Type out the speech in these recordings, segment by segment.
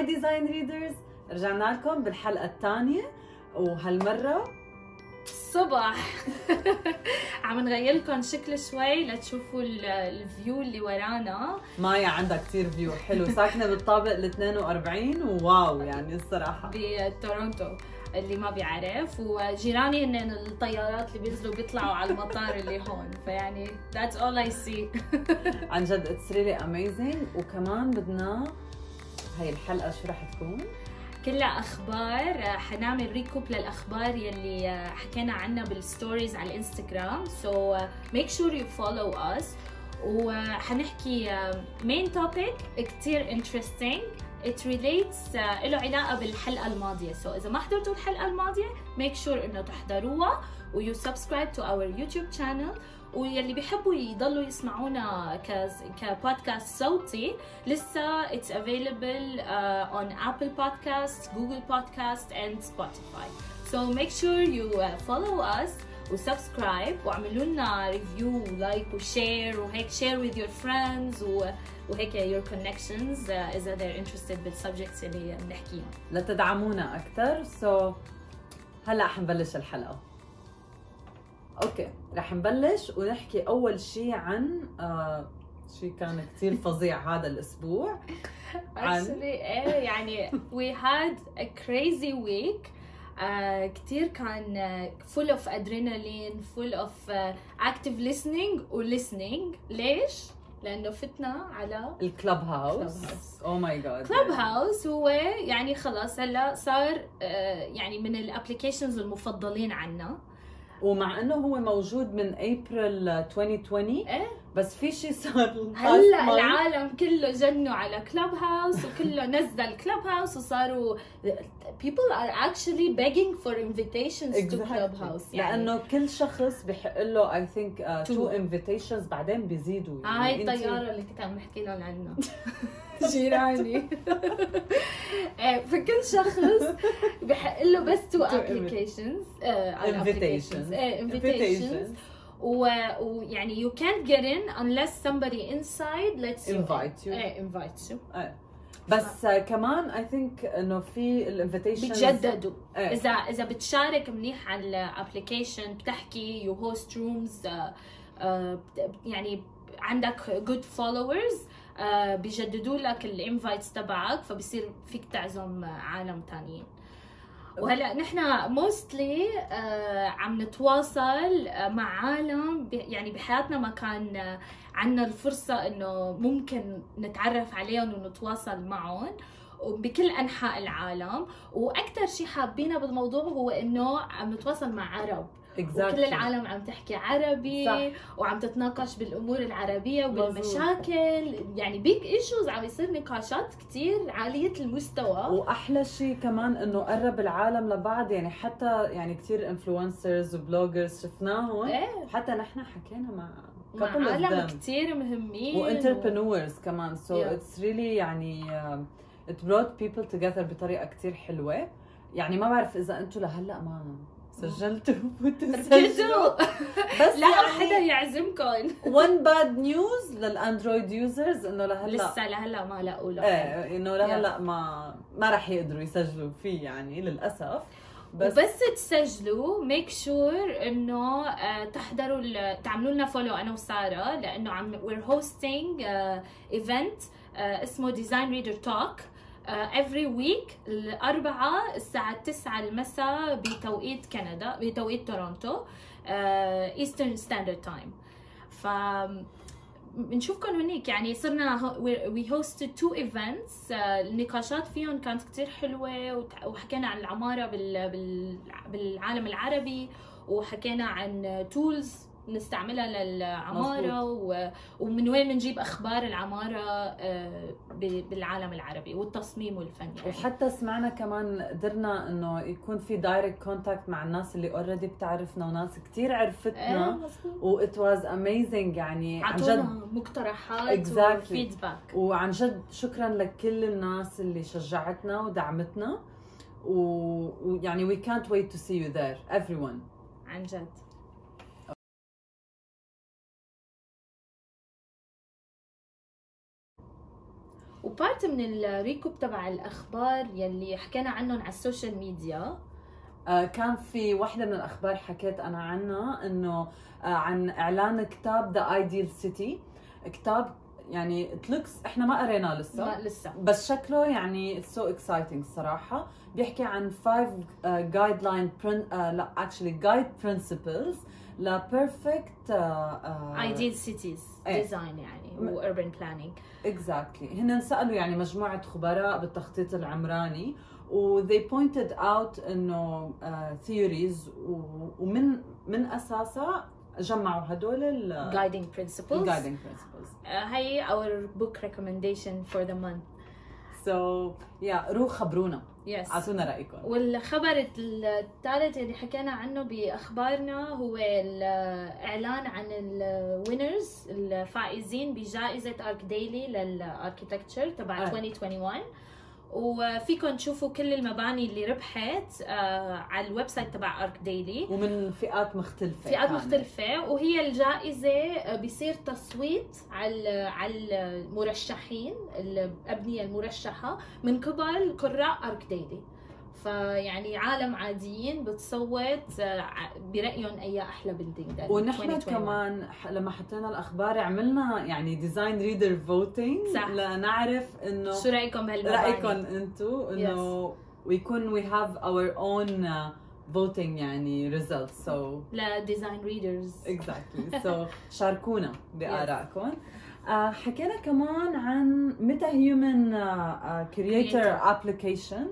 Hi design readers رجعنا لكم بالحلقة الثانية وهالمرة الصبح عم نغير لكم شكل شوي لتشوفوا ال- ال view اللي ورانا. مايا عندها كتير view حلو. ساكنة بالطابق ال 42 و wow يعني الصراحة. بتورونتو اللي ما بيعرف. وجيراني هن الطيارات اللي بينزلوا بيطلعوا على المطار اللي هون. فيعني that's all I see. عن جد it's really amazing وكمان بدنا هاي الحلقة شو رح تكون؟ كلها أخبار. حنعمل recap للأخبار يلي حكينا عنها بال stories على الانستغرام so make sure you follow us وحنحكي main topic كتير interesting relates uh, له علاقة بالحلقة الماضية. So إذا ما حضرتوا الحلقة الماضية make sure إنه تحضروها. و you subscribe to our YouTube channel. واللي بيحبوا يضلوا يسمعونا كبودكاست صوتي لسه uh, on Apple Podcasts, Google Podcasts and Spotify. So make sure you uh, follow us و subscribe واعملوا لنا review و like و share وهيك share with your friends و... وهيك connections uh, إذا they're interested بال subjects اللي بنحكيهم. لتدعمونا أكثر so هلا حنبلش الحلقة okay رح نبلش ونحكي أول شيء عن آه شيء كان كثير فظيع هذا الأسبوع. عن- Actually إيه يعني we had a crazy week. uh, كتير كان uh, full of adrenaline full of uh, active listening و listening. ليش؟ لأنه فتنا على ال Clubhouse. Oh my God club house هو يعني خلاص هلا صار uh, يعني من ال applications المفضلين عنا. ومع إنه هو موجود من ابريل 2020 إيه. بس في شيء صار هلا. العالم كله جنوا على Clubhouse وكله نزل Clubhouse وصاروا people are actually begging for invitations to Exactly. club house يعني. لأنه كل شخص بحق له I think Two. two invitations بعدين بيزيدوا آه هاي الطيارة اللي كنت عم نحكي لهم عنها جيراني. إيه، فكل شخص بحق له بس two Two applications آه، إيه ويعني you can't get in unless somebody inside lets you in. Invite you. إيه invite you آه. بس آه، كمان I think إنه في ال invitation بتجددوا إيه. إذا إذا بتشارك منيح على ال application بتحكي you host rooms يعني عندك good followers بيجددوا لك ال invites تبعك فبصير فيك تعزم عالم تانيين وهلا نحن mostly عم نتواصل آه، مع عالم يعني بحياتنا ما كان آه، عنا الفرصة إنه ممكن نتعرف عليهم ونتواصل معهم بكل أنحاء العالم. وأكثر شيء حابينه بالموضوع هو إنه عم نتواصل مع عرب. وكل العالم عم تحكي عربي صح. وعم تتناقش بالأمور العربية. وبالمشاكل يعني big issues عم يصير نقاشات كتير عالية المستوى وأحلى شيء كمان إنه قرب العالم لبعض يعني حتى يعني كثير influencers و bloggers شفناهم إيه حتى نحن حكينا مع مع عالم. كتير مهمين و entrepreneurs كمان so. It's really يعني it brought people together بطريقة كتير حلوة يعني ما بعرف إذا أنتم لهلأ ما سجلتوا وتسجلوا. بس لا حدا يعني يعزمكم one bad news لل Android users إنه لهلا لسه لهلأ ما لقوا له. إيه إنه لهلأ ما ما راح يقدروا يسجلوا فيه يعني للأسف. بس بس تسجلوا make sure إنه آه، تحضروا تعملوا لنا follow أنا وسارة لأنه عم we're hosting event اسمه Design Reader Talk every week الأربعاء الساعة 9 المساء بتوقيت كندا بتوقيت تورونتو Eastern Standard Time ف بنشوفكم هنيك يعني صرنا we hosted two events النقاشات فيهم كانت كتير حلوة وحكينا عن العمارة بال بالعالم العربي وحكينا عن tools نستعملها للعمارة و... ومن وين بنجيب أخبار العمارة آه، ب- بالعالم العربي والتصميم والفن يعني. وحتى سمعنا كمان قدرنا إنه يكون في direct contact مع الناس اللي already بتعرفنا وناس كتير إيه عرفتنا مظبوط. و it was amazing يعني عن جد. مقترحات Exactly. و feedback. وعن جد شكرا لكل الناس اللي شجعتنا ودعمتنا. ويعني we can't wait to see you there everyone. عن جد. و part من ال recap تبع الأخبار يلي حكينا عنهم على ال social media آه، كان في واحدة من الأخبار حكيت أنا عنها إنه آه، عن إعلان كتاب The Ideal City كتاب يعني it looks إحنا ما قريناه لسه. ما لسه. بس شكله يعني so exciting الصراحه بيحكي عن 5 guideline لا actually guide principles ل perfect ideal cities. Design يعني و urban planning exactly هن سألوا يعني مجموعة خبراء بالتخطيط العمراني و they pointed out إنه theories ومن من أساسها جمعوا هدول ال guiding principles. Guiding principles. آه، هي our book recommendation for the month. So yeah روح خبرونا yes. أعطونا رأيكم. والخبر الثالث اللي حكينا عنه بأخبارنا هو الإعلان عن ال winners الفائزين بجائزة ArchDaily لل architecture تبع آه. 2021 وفيكم تشوفوا كل المباني اللي ربحت آه، على ال website تبع ArchDaily ومن فئات مختلفة فئات كانت. مختلفة وهي الجائزة آه، بيصير تصويت على على المرشحين الأبنية المرشحة من قبل قراء ArchDaily فيعني عالم عاديين بتصوت آه، برأيهم أي أحلى building ونحن كمان لما حطينا الأخبار عملنا يعني Design Reader voting. لنعرف إنه شو رأيكم بهالمباني؟ رأيكم أنتم إنه ويكون we have our own voting يعني results so ل Design Readers exactly. So شاركونا بآرائكم. آه، حكينا كمان عن MetaHuman Creator application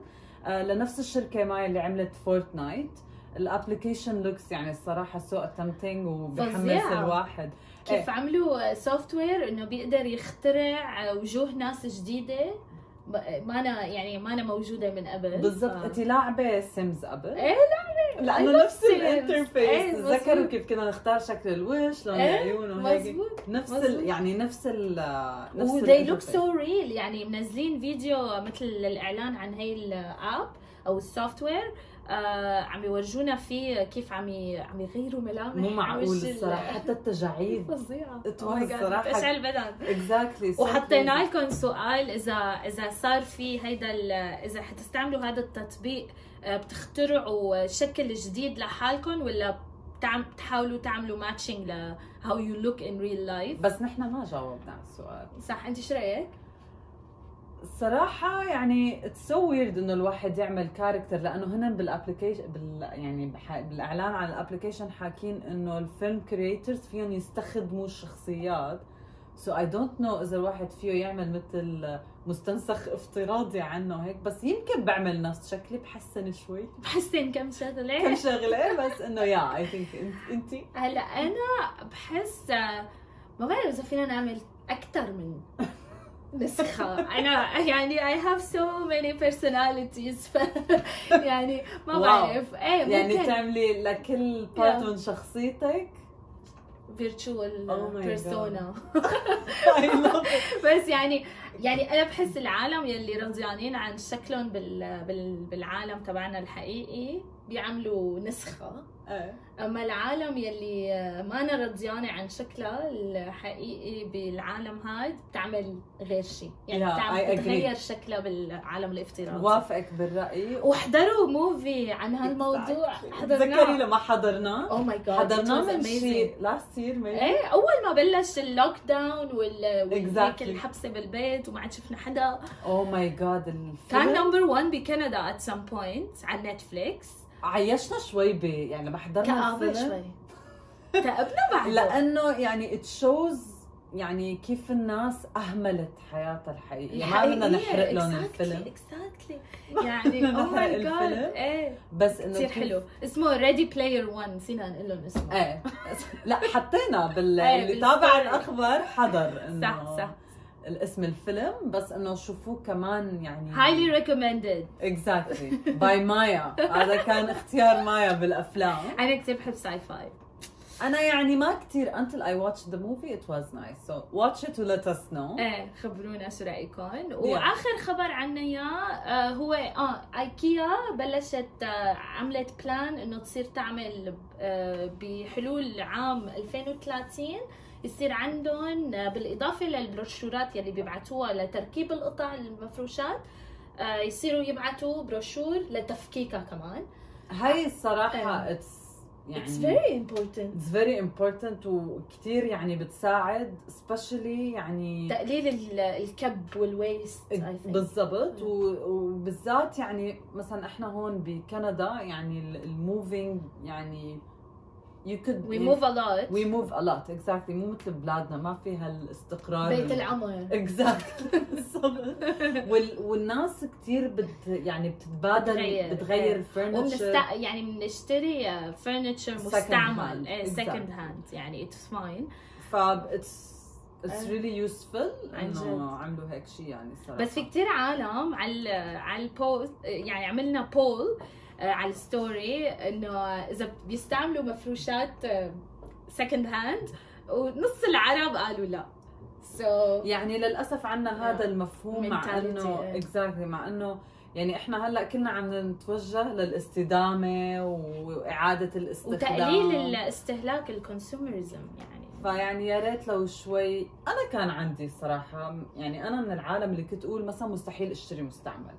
لنفس الشركة معي اللي عملت Fortnite ال application looks يعني الصراحة so tempting وبحمس. الواحد. كيف عملوا software إنه بيقدر يخترع وجوه ناس جديدة؟ ما أنا يعني ما أنا موجودة من قبل. بالضبط انت لاعبة Sims قبل. إيه لأنه نفس. ال interface إيه، تذكروا. كيف كنا نختار شكل الوش لون إيه، العيون وهيك. نفس. ال يعني نفس ال نفس و they look ال interface. so real. يعني منزلين فيديو مثل الاعلان عن هي ال app أو ال software آه عم يورجونا فيه كيف عم عم يغيروا ملامح مو معقول الصراحة حتى التجاعيد. فظيعة. Oh صراحة- بتشعل البدن exactly وحطينا لكم سؤال اذا إذا صار في هيدا إذا حتستعملوا هذا التطبيق بتخترعوا شكل جديد لحالكم ولا بتحاولوا تعملوا matching ل how you look in real life بس نحن ما جاوبنا على السؤال. صح انت شو رأيك؟ الصراحة يعني it's so weird إنه الواحد يعمل character لأنه هن بال application بال يعني بالإعلان عن ال application حاكين إنه ال film creators فيهم يستخدموا الشخصيات. so I don't know إذا الواحد فيه يعمل مثل مستنسخ افتراضي عنه هيك بس يمكن بعمل نفس شكلي بحسن شوي. بحسن كم شغلة. كم شغلة بس إنه yeah I think انت هلأ أنا بحس ما بعرف إذا فينا نعمل أكثر من نسخة. أنا يعني I have so many personalities ف يعني ما. بعرف. إيه يعني تعملي لكل part. من شخصيتك Oh I love it. بس يعني يعني أنا بحس العالم يلي رضيانين عن شكلهم بال بال بالعالم تبعنا الحقيقي بيعملوا نسخة إيه. أما العالم يلي ما أنا رضيانة عن شكلها الحقيقي بالعالم هاد بتعمل غير شيء يعني Yeah, بتعمل. بتغير شكلها بالعالم الافتراضي. وافقك بالرأي. وحضروا movie عن هالموضوع. تذكري حضرناه. لما حضرناه؟ oh my God حضرناه من شيء last year إيه أول ما بلش ال lockdown وال Exactly. الحبسة بالبيت وما عاد شفنا حدا. oh my God كان number 1 بكندا at some point على Netflix عيشنا شوي ب يعني لما حضرنا كآبة الفيلم. شوي. كأبنا بعد لأنه يعني it shows يعني كيف الناس أهملت حياتها الحقيقيه ما بدنا نحرق لهم الفيلم. exactly يعني بدنا oh my God. إيه. بس إنه كثير حلو. اسمه Ready Player 1 نسينا نقول لهم اسمه. إيه. لا حطينا بال إيه، اللي. تابع الأخبار حضر إنه صح صح. الاسم الفيلم بس إنه شوفوه كمان يعني highly recommended exactly by مايا هذا كان اختيار مايا بالأفلام. أنا كثير بحب sci-fi أنا يعني ما كثير until I watched the movie it was nice. So watch it let us know. إيه خبرونا شو رأيكم. وآخر خبر عنا اياه هو آه ايكيا بلشت آه، عملت plan إنه تصير تعمل آه، بحلول عام 2030 يصير عندهم آه، بالإضافة للبروشورات يلي بيبعتوها لتركيب القطع المفروشات آه، يصيروا يبعتوا بروشور لتفكيكها كمان هاي الصراحة آه. it's يعني It's very important it's very important وكثير يعني بتساعد especially يعني تقليل ال- الكب وال waste. بالضبط وبالذات يعني مثلا إحنا هون بكندا يعني ال moving يعني you could we move a lot. we move a lot exactly. مو مثل بلادنا ما فيها الاستقرار بيت العمر exactly وال... والناس كثير بت يعني بتتبادل بتغير. بتغير وبنست ال furniture يعني بنشتري furniture مستعمل. Exactly. second hand يعني it's fine ف it's it's. really useful. إنه عملوا هيك شيء يعني صراحة. بس في كتير عالم على على ال post يعني عملنا poll على ال story إنه إذا بيستعملوا مفروشات second hand ونص العرب قالوا لا so يعني للأسف عنا هذا Yeah. المفهوم مع إنه. exactly مع إنه يعني إحنا هلأ كنا عم نتوجه للاستدامة وإعادة الاستخدام وتقليل الاستهلاك ال consumerism يعني فيعني يا ريت لو شوي أنا كان عندي الصراحه يعني أنا من العالم اللي كنت أقول مثلا مستحيل أشتري مستعمل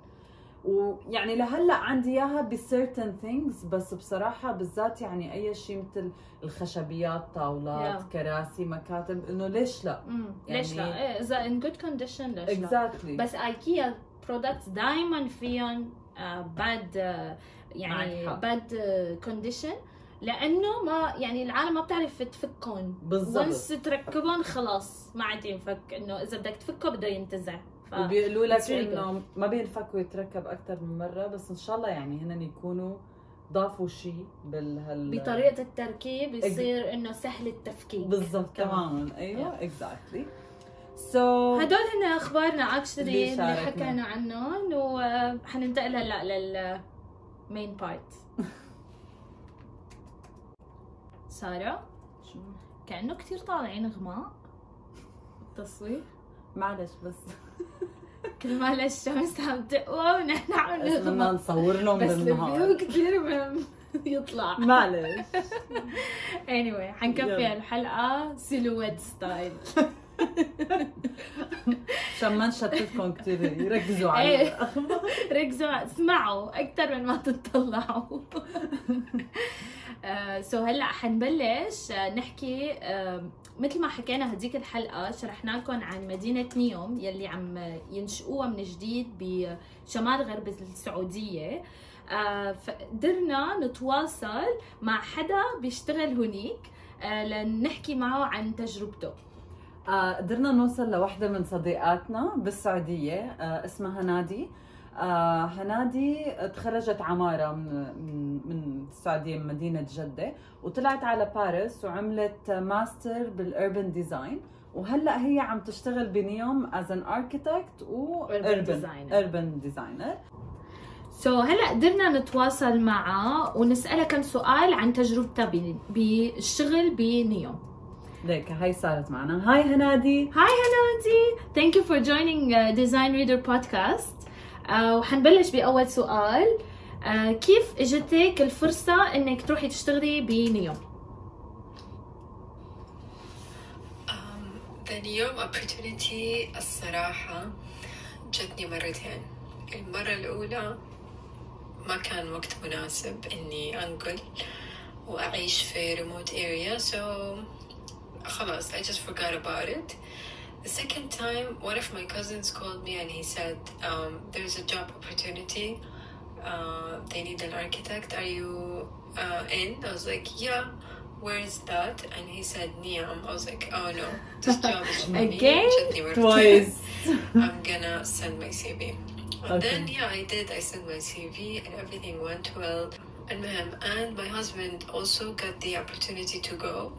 ويعني لهلأ عندي إياها ب certain things بس بصراحة بالذات يعني أي شيء مثل الخشبيات طاولات Yeah. كراسي مكاتب إنه ليش لا. ليش يعني- لا إيه، إذا in good condition ليش لا؟ exactly بس ايكيا products دائما فيهم bad يعني معك حق. bad condition لأنه ما يعني العالم ما بتعرف تفكهم. بالضبط. once تركبهم خلاص ما عاد ينفك. إنه إذا بدك تفكه بده ينتزع. ف... وبيقولوا لك إنه ما بينفك ويتركب أكثر من مرة بس إن شاء الله يعني هن يكونوا ضافوا شيء بالهال بطريقة التركيب يصير إنه سهل التفكيك. بالضبط. تماما. أيوه exactly so هدول هن أخبارنا actually اللي. حكينا عنهم وحننتقل هلا لل main part سارة كأنه كثير طالعين غماء. التصوير معلش بس. كل ما الشمس عم تقوى ونحن عم بدنا نغمى نصور لهم بس ال view كثير مهم. يطلع. معلش. Anyway حنكفي يلا. الحلقة silhouette style عشان ما نشتتكم كثير يركزوا على إيه. ركزوا. اسمعوا أكثر من ما تطلعوا. so هلأ حنبلش آه، نحكي آه، مثل ما حكينا هديك الحلقة شرحنا لكم عن مدينة نيوم يلي عم ينشئوها من جديد بشمال غرب السعودية. آه، فقدرنا نتواصل مع حدا بيشتغل هنيك آه، لنحكي معه عن تجربته. آه، قدرنا نوصل لوحدة من صديقاتنا بالسعودية آه، اسمها هنادي آه، هنادي تخرجت عمارة من من- السعودية من مدينة جدة وطلعت على باريس وعملت master بال urban design وهلأ هي عم تشتغل بنيوم as an architect و urban designer so so, هلأ قدرنا نتواصل معها ونسألها كم سؤال عن تجربتها بالشغل بنيوم. ليك هاي صارت معنا. هاي هنادي. هاي هنادي. For joining uh, Design Reader podcast. uh, وحنبلش بأول سؤال. uh, كيف إجتك الفرصة إنك تروحي تشتغلي بنيوم؟ Neom opportunity الصراحة جتني مرتين. المرة الأولى ما كان وقت مناسب إني أنقل وأعيش في remote area so خلاص I just forgot about it. The second time, one of my cousins called me and he said, um, There's a job opportunity. Uh, they need an architect. Are you uh, in? I was like, Yeah. Where is that? And he said, Niam. I was like, Oh no, this job is for Again? me. Twice. I'm gonna send my CV. And okay. then, yeah, I did. I sent my CV and everything went well. And, and my husband also got the opportunity to go.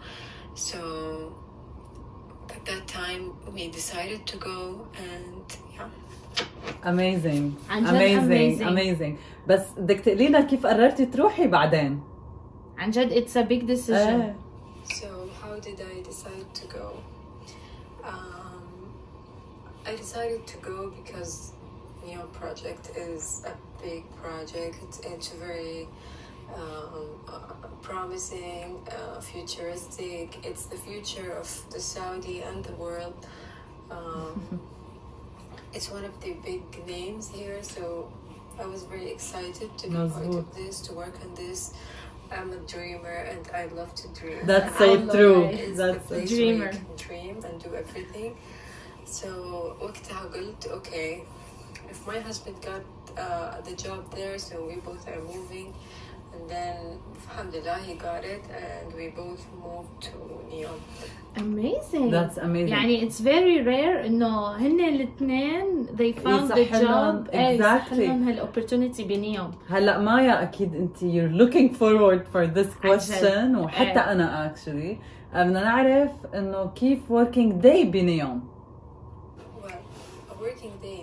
So we decided to go and yeah. amazing عن جد amazing amazing. amazing بس بدك تقولي لنا كيف قررتي تروحي بعدين عن جد it's a big decision. إيه. So how did I decide to go? Um, I decided to go because Neo project is a big project. It's, it's very um, uh, promising, uh, futuristic. It's the future of the Saudi and the world. Um, it's one of the big names here, so I was very excited to be part مظبوط. of this, to work on this. I'm a dreamer and I love to dream. That's And so Allah. true. it's That's the place Dreamer. where you can dream and do everything. So وقتها قلت okay, if my husband got uh, the job there, so we both are moving, and then alhamdulillah he got it, and we both moved to Neom. amazing That's amazing. يعني it's very rare انه هن الاثنين they found the يصح لهم- job ايه يصح exactly. لهم هالاوبرتونيتي بنيوم هلا مايا اكيد انت you're looking forward for this question وحتى إيه. انا actually بدنا نعرف انه كيف working day بنيوم Well, a working day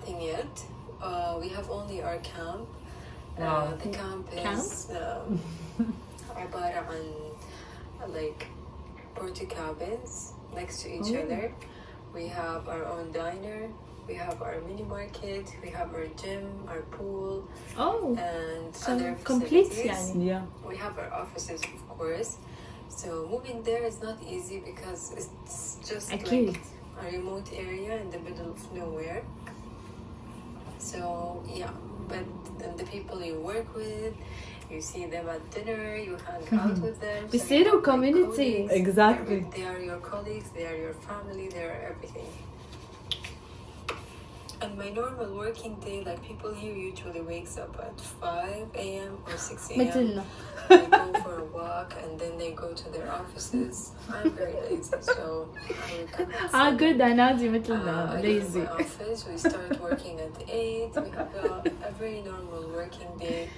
nothing yet. Uh, we have only our camp. Wow. Uh, the camp is um, عبارة عن like 40 cabins next to each Oh. other. We have our own diner. We have our mini market. We have our gym, our pool, اوه and so other complete facilities يعني yeah we have our offices of course so moving there is not easy because it's just أكيد like a remote area in the middle of nowhere So yeah, but the people you work with, you see them at dinner, you hang mm-hmm. out with them. We so see their community. Exactly. They are your colleagues, they are your family, they are everything. On my normal working day, like people here usually wakes up at 5 a.m. or 6 a.m. they go for a walk and then they go to their offices. I'm very lazy, so I Ah, good, uh, I know you uh, lazy. office, we start working at 8. We have a very normal working day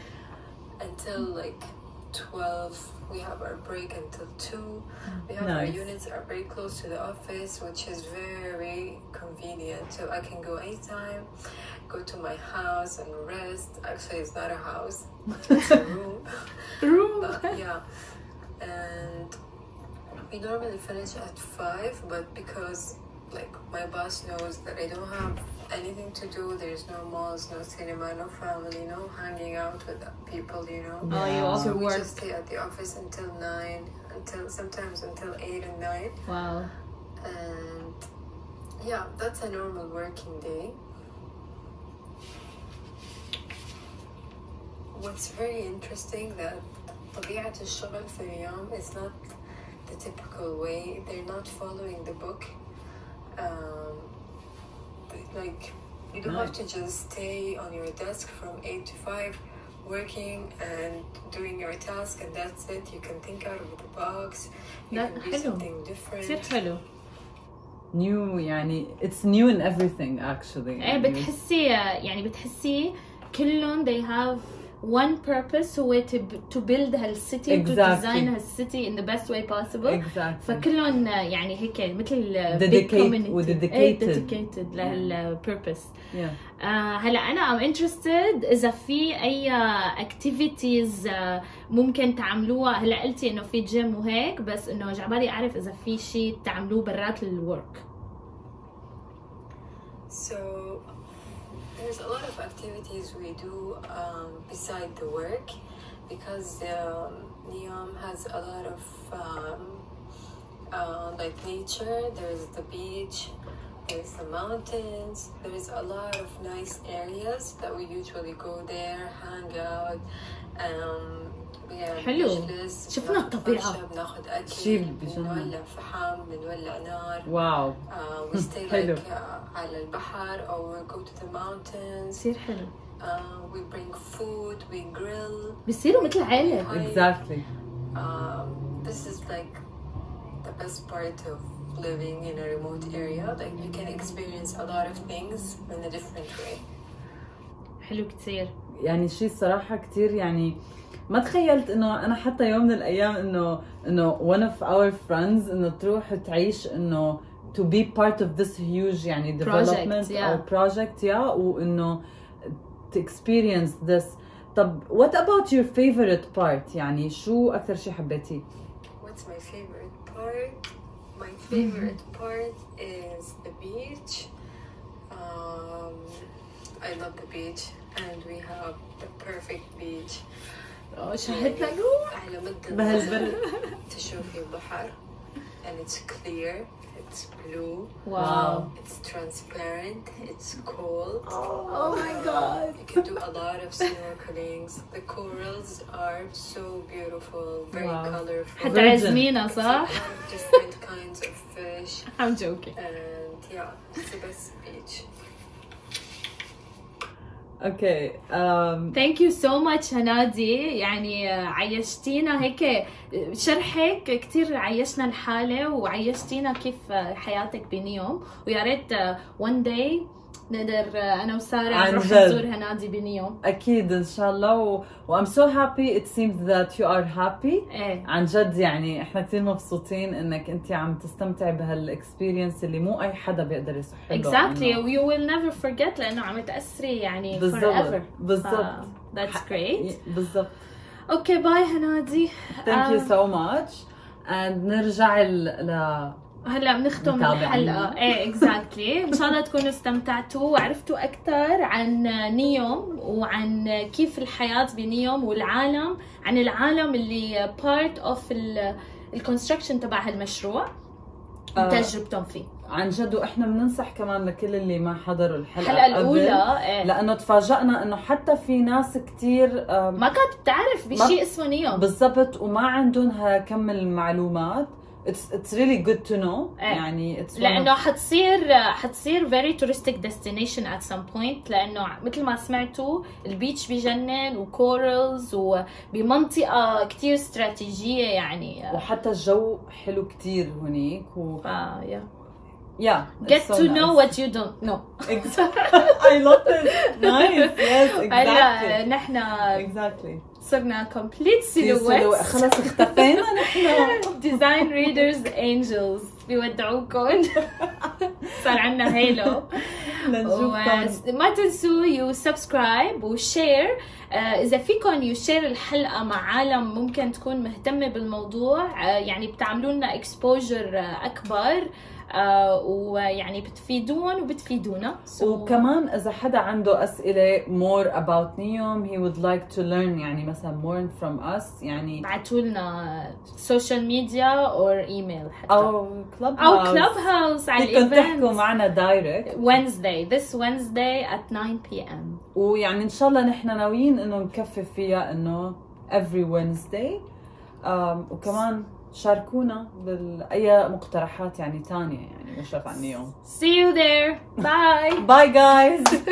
until like 12 we have our break until 2 we have nice. our units are very close to the office which is very convenient. So i can go anytime go to my house and rest. Actually it's not a house it's a room. Room. But, yeah. And we normally finish at 5 but because like my boss knows that I don't have anything to do, there's no malls, no cinema, no family, no hanging out with people, you know. Oh, you Yeah. also So we work. just stay at the office until nine, until sometimes until eight and nine, واو and yeah, that's a normal working day. What's very interesting that طبيعة الشغل في اليوم is not the typical way. They're not following the book. Um, like you don't have to just stay on your desk from eight to five, working and doing your task, and that's it. You can think out of the box. You That- can do حلو. something different. كثير حلو new يعني it's new in everything actually ايه يعني بتحسي يعني بتحسي كلهم they have one purpose هو to, to build هال city to Exactly. design هال city in the best way possible. Exactly. فكلهم يعني هيك مثل big Dedicate- community. و dedicated. إيه dedicated لهال purpose yeah. آه هلا أنا I'm interested إذا في أي activities آه ممكن تعملوها. هلا قلتي إنه في جيم وهيك بس إنه جعبالي أعرف إذا في شيء تعملوه برات ال work So there's a lot of activities we do um, beside the work because um, Neom has a lot of um, uh, like nature. There's the beach, there's the mountains. There's a lot of nice areas that we usually go there, hang out. Um, حلو. نجلس، شفنا الطبيعة. بناخد أكل شي بجنن. بنولع فحم بنولع نار uh, we stay حلو. uh, على البحر we go to the mountains. كثير حلو Uh, we bring food, we grill. بصيروا مثل عيلة exactly Um, this is like the best part of living in a remote area. Like you can experience a lot of things in a different way. حلو كثير يعني شيء الصراحة كتير يعني ما تخيلت انه أنا حتى يوم من الأيام انه انه one of our friends انه تروح تعيش انه to be part of this huge يعني development yeah. أو project yeah وانه to experience this طب what about your favorite part يعني شو أكثر شيء حبيتيه؟ What's my favorite part? My favorite part is the beach. Um, I love the beach and we have the perfect beach. شهدنا على مد بهالبرد. النظر تشوفي البحر and it's clear, it's blue, واو it's transparent, it's cold. Oh my god You can do a lot of snorkelings. The corals are so beautiful, very Wow. colorful. حتعزمينا A صح؟ lot of different kinds of fish I'm joking and yeah, it's the best beach. أوكي um, ثانك يو سو ماتش هنادي يعني آه، عيشتينا هيك آه، شرحك كثير عيشنا الحالة وعيشتينا كيف آه، حياتك بنيوم ويا ريت one day نقدر آه، أنا وسارة نروح. نزور هنادي بنيوم أكيد إن شاء الله. و... و I'm so happy it seems that you are happy عن جد يعني إحنا كثير مبسوطين إنك انت عم تستمتعي بهال experience اللي مو أي حدا بيقدر يصح له. Exactly. إنه- you will never forget لأنه عم تأثري يعني بالضبط. forever. بالضبط. ف- that's great. بالضبط. okay bye هنادي. thank you. so much and نرجع ل... هلا بنختم. الحلقة إيه exactly إن شاء الله تكونوا استمتعتوا وعرفتوا أكثر عن نيوم وعن كيف الحياة بنيوم والعالم عن العالم اللي part of ال construction تبع هالمشروع آه. وتجربتهم فيه عن جد وإحنا بننصح كمان لكل اللي ما حضروا الحلقة الحلقة الأولى إيه. لأنه تفاجئنا إنه حتى في ناس كثير ما كانت بتعرف بشيء اسمه نيوم بالضبط وما عندهم هالكم المعلومات it's it's really good to know إيه. يعني it's لأنه of- حتصير حتصير very touristic destination at some point لأنه مثل ما سمعتوا البيتش بجنن وكورلز وبمنطقه كتير استراتيجيه يعني وحتى الجو حلو كتير هنيك و ف yeah. yeah get so to know nice. what you don't know I love it nice yes exactly نحن exactly صرنا silhouette. silhouettes. خلص اختفينا نحن. Design readers angels. بيودعوكم صار عندنا halo. وما تنسوا you subscribe و share إذا فيكم you share الحلقة مع عالم ممكن تكون مهتمة بالموضوع. آه، يعني بتعملوا لنا exposure أكبر. آه، ويعني بتفيدون وبتفيدونا. So- وكمان إذا حدا عنده أسئلة more about نيوم he would like to learn يعني مثلا more from us يعني بعتوا لنا social media أو ايميل حتى. أو club أو Clubhouse على فيكم تحكوا ال event معنا direct Wednesday this Wednesday at 9 p.m. ويعني إن شاء الله نحن ناويين إنه نكفي فيها إنه every Wednesday. um, وكمان شاركونا باي مقترحات يعني تانية يعني مش شرط عن نيوم See you there. Bye. bye guys